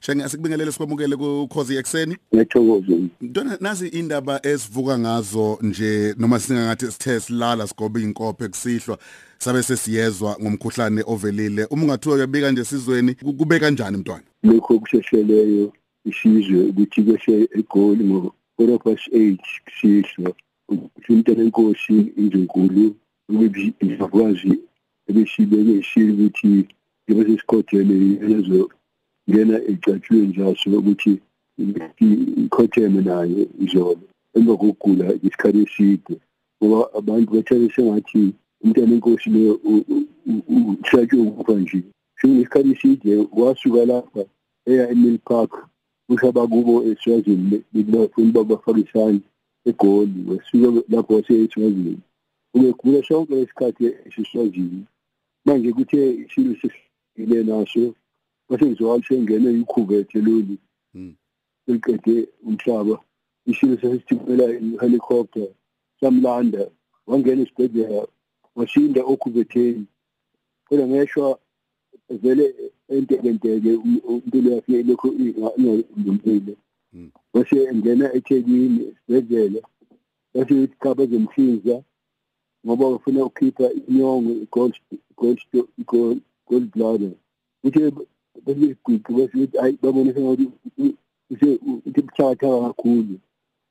Shenge asikubingelele sikwamukele ku Khosi ekseni. ngiyathokoza Ntona nazi indaba esivuka ngazo nje noma singangathi sithe silala sigoba inkophe kusihlwa sabe sesiyezwa ngomkhuhlane ovelile. Uma ungathiwa uyabika nje sizweni ku- kube kanjani mntwana? lokho okushesheleleyo isizwe ukuthi kwese egoli ngo-quarter past eight kusihlwa ukuthi umntana enkosi inzunkulu ukuthi izakwazi ebesibeke ishili ukuthi njengoba sesikhotheme yezo ngena ecatshweni njaso ukuthi ikhotheme nayo izolo emva kokugula isikhathi eside. Ngoba abantu bathathe sengathi umntana enkosi lo uhlatshwe ukufa nje. Ngesikhathi eside wasuka lapha eya eMill Park ushaba kubo eSwazini bafuna uba bafakisane egoli wasuka lapho wase eSwazini. Ubegula sonke lesikhathi esiswazini manje kuthe isilo sesile naso. Basengizwakala sengene ikhuvethe lolu Mm. eliqede umhlaba isilo sesithumela i-helicopter samlanda wangena esibhedlela washinda okhuvetheni kodwa ngeshwa vele entekenteke impilo yakhe lokhu ingalungile Mm. wase engena eThekwini esibhedlela wase uthi cha bazomhlinza ngoba bafuna ukukhipha inyongo i-gold gold gold gold bladder uthe besigwigwi basithi hayi babone sengathi use uthi buthakathaka kakhulu.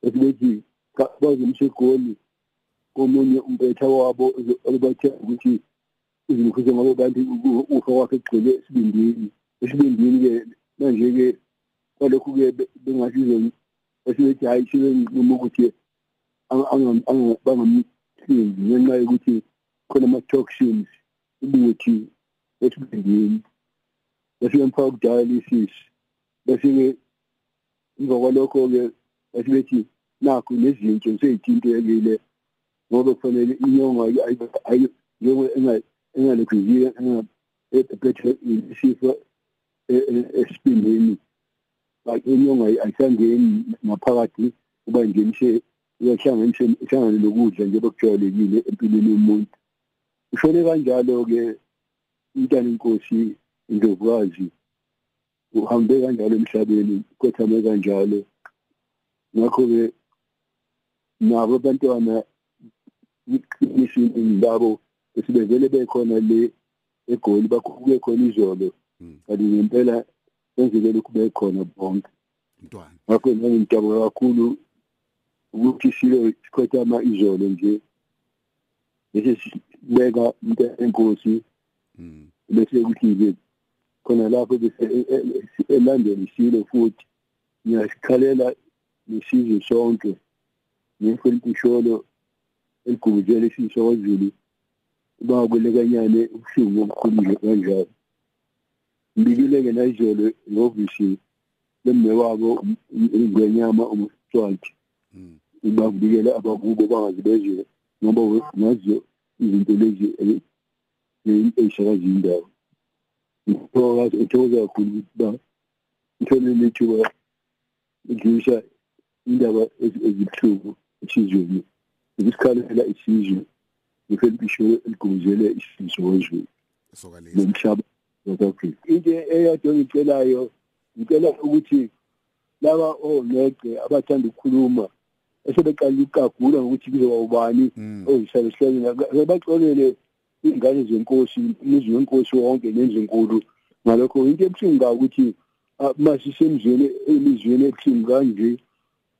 Bese bethi cha bazomsha egoli komunye umpetha wabo olibathe ukuthi izimkhuze ngoba bantu ufa wakhe egcwele esibindini. Esibindini-ke manje-ke kwalokhu-ke bengathi basibethi hhayi sibenquma ukuthi bangamhlinzi ngenxa yokuthi khona ama-toxins ubuthi esibindini. Bese bemfaka ku-dialysis bese-ke emva kwalokho-ke base bethi nakho nezinto seyithintekile ngoba kufanele inyongo njengoba engalokhuziye ephethe isifo esipindini inyongo ayisangeni ngaphakathi kuba ngenishe iyahlanganise ihlangane lokudla njengoba kujwayelekile empilweni yomuntu. Ushone kanjalo-ke umntana inkosi indlovukazi uhambe kanjalo emhlabeni kothame kanjalo ngakho-ke nabo abantwana iqiniso labo besibevele bekhona le egoli bakube khona izolo Mm. kanti ngempela kwenzeke lokhu bekhona bonke Mntwana. ngakho ngangijabula kakhulu ukuthi silo sikhothama izolo nje bese sibeka into enkosi Mm. bese kuthi-ke khona lapho bese elandela isilo futhi. Ngiyasikhalela nesizwe sonke ngefelitisholo eligubuzele isiso kwazulu uba kwelekanyane ubuhlungu obukhulu nje kanjalo. Ngibikile-ke nayizolo ngovisi lemme wabo ingwenyama umuswati Mm. bangibikela abakubo bangazi bezwe ngoba ngazo izinto lezi ey'shakazi indawo. Ngithokoza kakhulu ukuthi ba ngithole lethuba ngiyisha indaba ezibuhlungu esizweni ukusikhalela isizwe ngefelisho eligubuzele isifiso wezulu Sokalisa. nomhlaba South Africa into eyodwa engicelayo ngicela ukuthi laba onege abathanda ukukhuluma esebeqala ukugagula ngokuthi kuzoba ubani Mm. ozihlalehlele baxolele iy'ngane zenkosi umuzi wenkosi wonke nenzinkulu ngalokho into ebuhlungu ka ukuthi ah, masisemzweni emizweni ebuhlungu kanje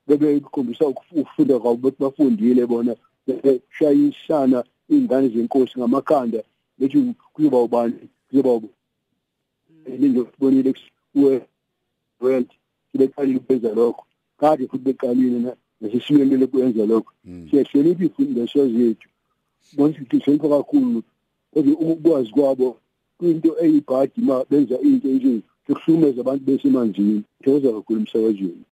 bebekhombisa ukufunda kwabo bethi bafundile bona beshayisana iy'ngane zenkosi ngamakhanda bethi kuzoba ubani kuzoba ubani. Into sibonile world sibeqalile ukwenza lokho. Kade futhi beqalile na nesisimemele kwenza lokho. Mm. siyahlonipha imfundiso zethu. Bonke sihlonipha kakhulu kodwa ukwazi kwabo into eyibhadi ma benza into nje yokuhlukumeza abantu besemanzini. Thokoza kakhulu emsakazweni